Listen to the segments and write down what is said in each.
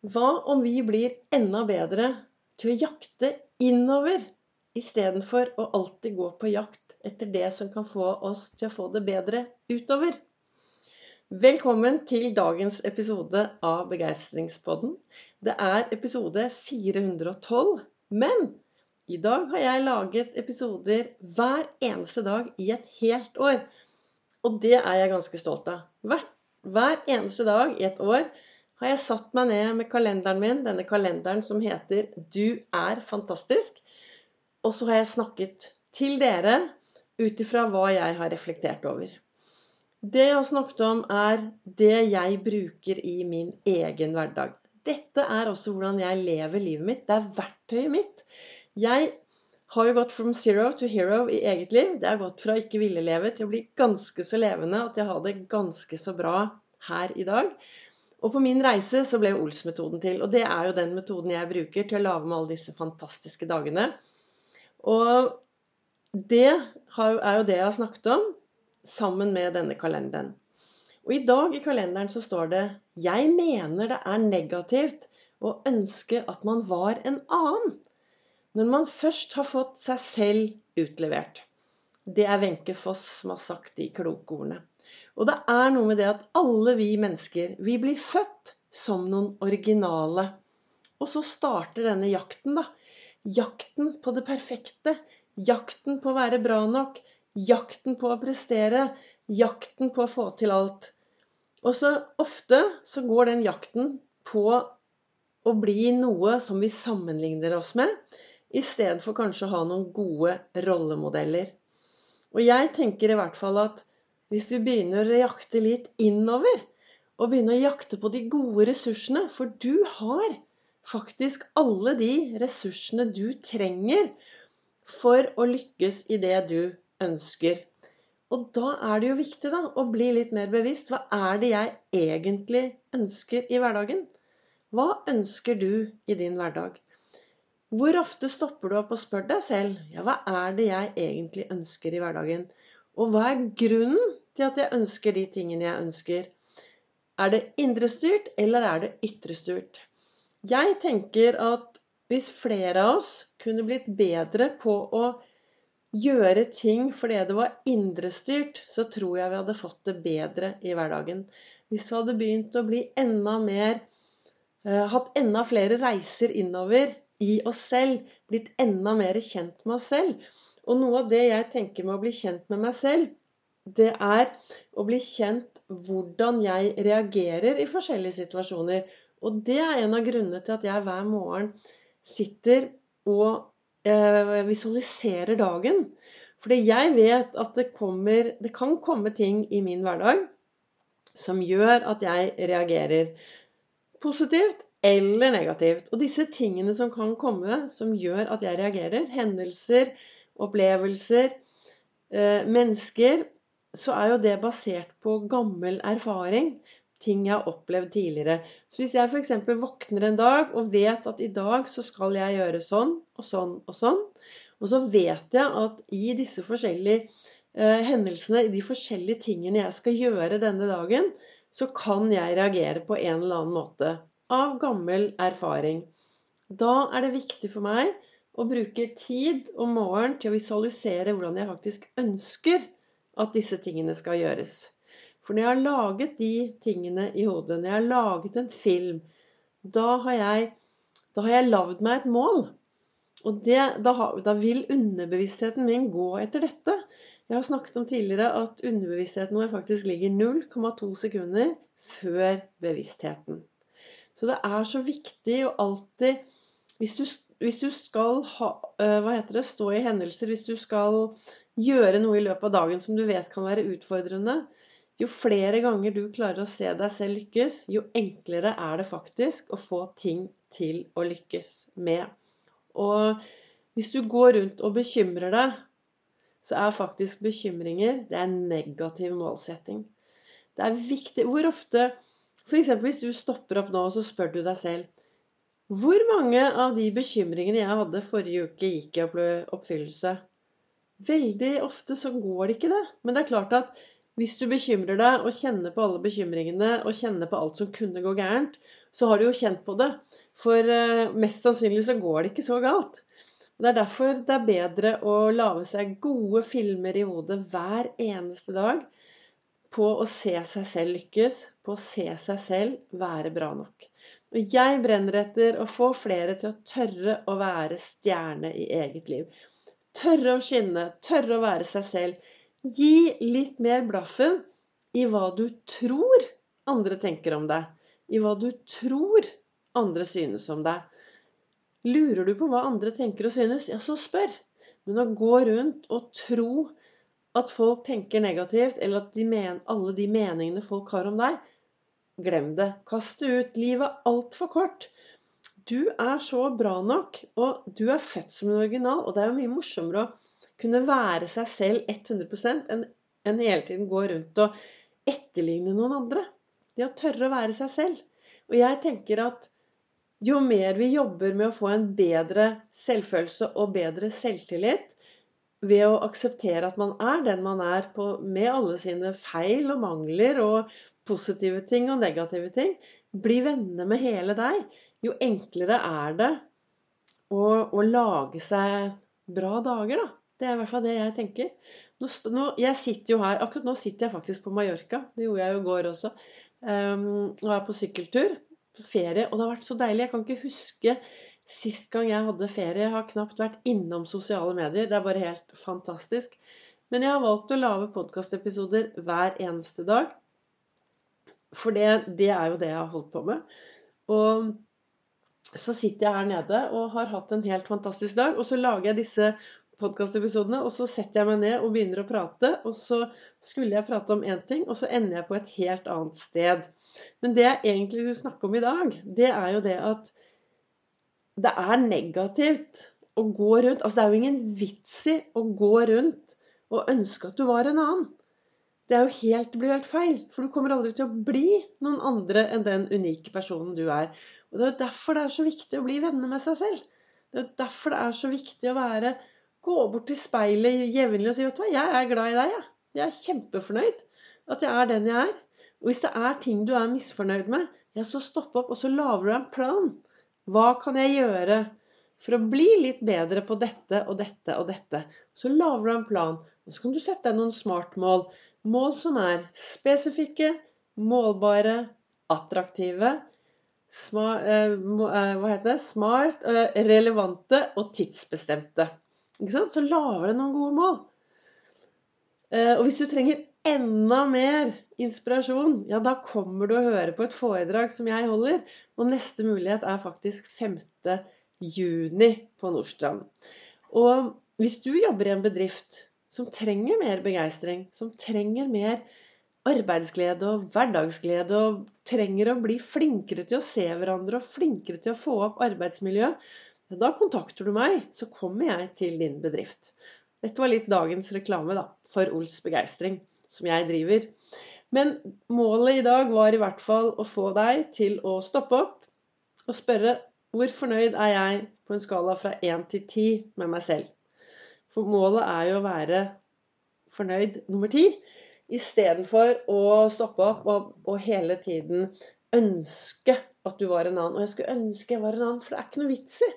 Hva om vi blir enda bedre til å jakte innover istedenfor å alltid gå på jakt etter det som kan få oss til å få det bedre utover? Velkommen til dagens episode av Begeistringspodden. Det er episode 412. Men i dag har jeg laget episoder hver eneste dag i et helt år. Og det er jeg ganske stolt av. Hver, hver eneste dag i et år har jeg satt meg ned med kalenderen min, denne kalenderen som heter 'Du er fantastisk'. Og så har jeg snakket til dere ut ifra hva jeg har reflektert over. Det jeg har snakket om, er det jeg bruker i min egen hverdag. Dette er også hvordan jeg lever livet mitt. Det er verktøyet mitt. Jeg har jo gått from zero to hero i eget liv. Det har gått fra ikke ville leve til å bli ganske så levende at jeg har det ganske så bra her i dag. Og på min reise så ble Ols-metoden til. Og det er jo den metoden jeg bruker til å lage med alle disse fantastiske dagene. Og det er jo det jeg har snakket om sammen med denne kalenderen. Og i dag i kalenderen så står det 'Jeg mener det er negativt å ønske at man var en annen'. Når man først har fått seg selv utlevert. Det er Wenche Foss som har sagt de kloke ordene. Og det er noe med det at alle vi mennesker, vi blir født som noen originale. Og så starter denne jakten, da. Jakten på det perfekte. Jakten på å være bra nok. Jakten på å prestere. Jakten på å få til alt. Og så ofte så går den jakten på å bli noe som vi sammenligner oss med, istedenfor kanskje å ha noen gode rollemodeller. Og jeg tenker i hvert fall at hvis du begynner å jakte litt innover, og begynner å jakte på de gode ressursene For du har faktisk alle de ressursene du trenger for å lykkes i det du ønsker. Og da er det jo viktig da, å bli litt mer bevisst. Hva er det jeg egentlig ønsker i hverdagen? Hva ønsker du i din hverdag? Hvor ofte stopper du opp og spør deg selv ja, hva er det jeg egentlig ønsker i hverdagen? Og hva er grunnen til at jeg ønsker de tingene jeg ønsker? Er det indre styrt, eller er det ytrestyrt? Jeg tenker at hvis flere av oss kunne blitt bedre på å gjøre ting fordi det var indrestyrt, så tror jeg vi hadde fått det bedre i hverdagen. Hvis vi hadde begynt å bli enda mer eh, Hatt enda flere reiser innover i oss selv, blitt enda mer kjent med oss selv, og noe av det jeg tenker med å bli kjent med meg selv, det er å bli kjent hvordan jeg reagerer i forskjellige situasjoner. Og det er en av grunnene til at jeg hver morgen sitter og eh, visualiserer dagen. Fordi jeg vet at det, kommer, det kan komme ting i min hverdag som gjør at jeg reagerer positivt eller negativt. Og disse tingene som kan komme, som gjør at jeg reagerer, hendelser, opplevelser, eh, mennesker, så er jo det basert på gammel erfaring. Ting jeg har opplevd tidligere. Så hvis jeg f.eks. våkner en dag og vet at i dag så skal jeg gjøre sånn og sånn og sånn, og så vet jeg at i disse forskjellige eh, hendelsene, i de forskjellige tingene jeg skal gjøre denne dagen, så kan jeg reagere på en eller annen måte. Av gammel erfaring. Da er det viktig for meg å bruke tid om morgenen til å visualisere hvordan jeg faktisk ønsker at disse tingene skal gjøres. For når jeg har laget de tingene i hodet, når jeg har laget en film, da har jeg, da har jeg lagd meg et mål. Og det, da, da, vil underbevisstheten min gå etter dette. Jeg har snakket om tidligere at underbevisstheten vår faktisk ligger 0,2 sekunder før bevisstheten. Så det er så viktig å alltid Hvis du hvis du skal ha, eh, hva heter det, stå i hendelser, hvis du skal gjøre noe i løpet av dagen som du vet kan være utfordrende, jo flere ganger du klarer å se deg selv lykkes, jo enklere er det faktisk å få ting til å lykkes med. Og hvis du går rundt og bekymrer deg, så er faktisk bekymringer det er negativ målsetting. Det er viktig Hvor ofte F.eks. hvis du stopper opp nå og så spør du deg selv hvor mange av de bekymringene jeg hadde forrige uke, gikk i oppfyllelse? Veldig ofte så går det ikke det. Men det er klart at Hvis du bekymrer deg og kjenner på alle bekymringene og kjenner på alt som kunne gå gærent, så har du jo kjent på det. For eh, mest sannsynlig så går det ikke så galt. Det er derfor det er bedre å lage seg gode filmer i hodet hver eneste dag på å se seg selv lykkes, på å se seg selv være bra nok. Og jeg brenner etter å få flere til å tørre å være stjerne i eget liv. Tørre å skinne, tørre å være seg selv. Gi litt mer blaffen i hva du tror andre tenker om deg. I hva du tror andre synes om deg. Lurer du på hva andre tenker og synes, ja, så spør. Men å gå rundt og tro at folk tenker negativt, eller at de alle de meningene folk har om deg, glem det. Kast det ut. Livet er altfor kort. Du er så bra nok, og du er født som en original. Og det er jo mye morsommere å kunne være seg selv 100 enn, enn hele tiden gå rundt og etterligne noen andre. Det å tørre å være seg selv. Og jeg tenker at jo mer vi jobber med å få en bedre selvfølelse og bedre selvtillit ved å akseptere at man er den man er på, med alle sine feil og mangler og positive ting og negative ting, bli venner med hele deg, jo enklere er det å, å lage seg bra dager, da. Det er i hvert fall det jeg tenker. Nå, nå, jeg sitter jo her, Akkurat nå sitter jeg faktisk på Mallorca. Det gjorde jeg jo i går også. Um, og er på sykkeltur ferie. Og det har vært så deilig. Jeg kan ikke huske sist gang jeg hadde ferie. Jeg har knapt vært innom sosiale medier. Det er bare helt fantastisk. Men jeg har valgt å lage podkastepisoder hver eneste dag. For det, det, er jo det jeg har holdt på med. Og så sitter jeg her nede og har hatt en helt fantastisk dag. Og så lager jeg disse podkastepisodene, og så setter jeg meg ned og begynner å prate. Og så skulle jeg prate om én ting, og så ender jeg på et helt annet sted. Men det jeg egentlig vil snakke om i dag, det er jo det at det er negativt å gå rundt Altså det er jo ingen vits i å gå rundt og ønske at du var en annen. Det er jo helt, det blir helt feil. For du kommer aldri til å bli noen andre enn den unike personen du er. Og Det er jo derfor det er så viktig å bli venner med seg selv. Det er jo derfor det er så viktig å være Gå bort til speilet jevnlig og si 'Vet du hva, jeg er glad i deg, jeg. Jeg er kjempefornøyd at jeg er den jeg er.' Og hvis det er ting du er misfornøyd med, ja, så stopp opp, og så lager du en plan. Hva kan jeg gjøre for å bli litt bedre på dette og dette og dette? Så lager du en plan. Og så kan du sette deg noen smartmål. Mål som er spesifikke, målbare, attraktive, smart, eh, eh, hva heter det? smart, eh, relevante og tidsbestemte. Så lager du noen gode mål. Og hvis du trenger enda mer inspirasjon, ja, da kommer du å høre på et foredrag som jeg holder. Og neste mulighet er faktisk 5. juni på Nordstrand. Og hvis du jobber i en bedrift som trenger mer begeistring, som trenger mer arbeidsglede og hverdagsglede og trenger å bli flinkere til å se hverandre og flinkere til å få opp arbeidsmiljøet, da kontakter du meg, så kommer jeg til din bedrift. Dette var litt dagens reklame da, for Ols Begeistring, som jeg driver. Men målet i dag var i hvert fall å få deg til å stoppe opp og spørre hvor fornøyd er jeg på en skala fra 1 til 10 med meg selv? For målet er jo å være fornøyd nummer 10, istedenfor å stoppe opp og, og hele tiden ønske at du var en annen. Og jeg skulle ønske jeg var en annen, for det er ikke noe vits i.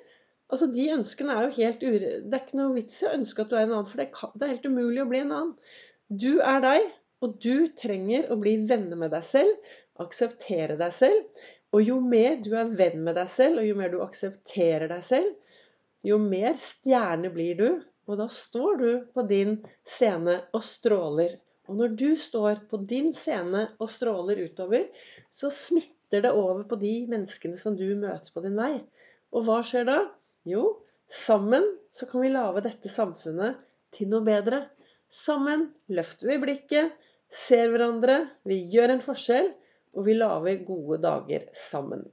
Altså, De ønskene er jo helt ure... Det er ikke noe vits i å ønske at du er en annen, for det, er helt umulig å bli en annen. Du er deg, og du trenger å bli venner med deg selv, akseptere deg selv. Og jo mer du er venn med deg selv, og jo mer du aksepterer deg selv, jo mer stjerne blir du. Og da står du på din scene og stråler. Og når du står på din scene og stråler utover, så smitter det over på de menneskene som du møter på din vei. Og hva skjer da? Jo, sammen så kan vi lage dette samfunnet til noe bedre. Sammen løfter vi blikket, ser hverandre, vi gjør en forskjell, og vi lager gode dager sammen.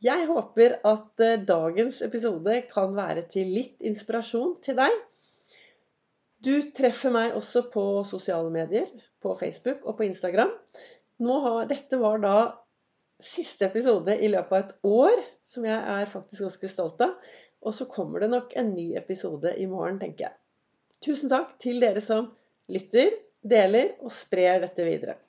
Jeg håper at eh, dagens episode kan være til litt inspirasjon til deg. Du treffer meg også på sosiale medier, på Facebook og på Instagram. Har, dette var da siste episode i løpet av et år, som jeg er faktisk ganske stolt av. Og så kommer det nok en ny episode i morgen, tenker jeg. Tusen takk til dere som lytter, deler og sprer dette videre.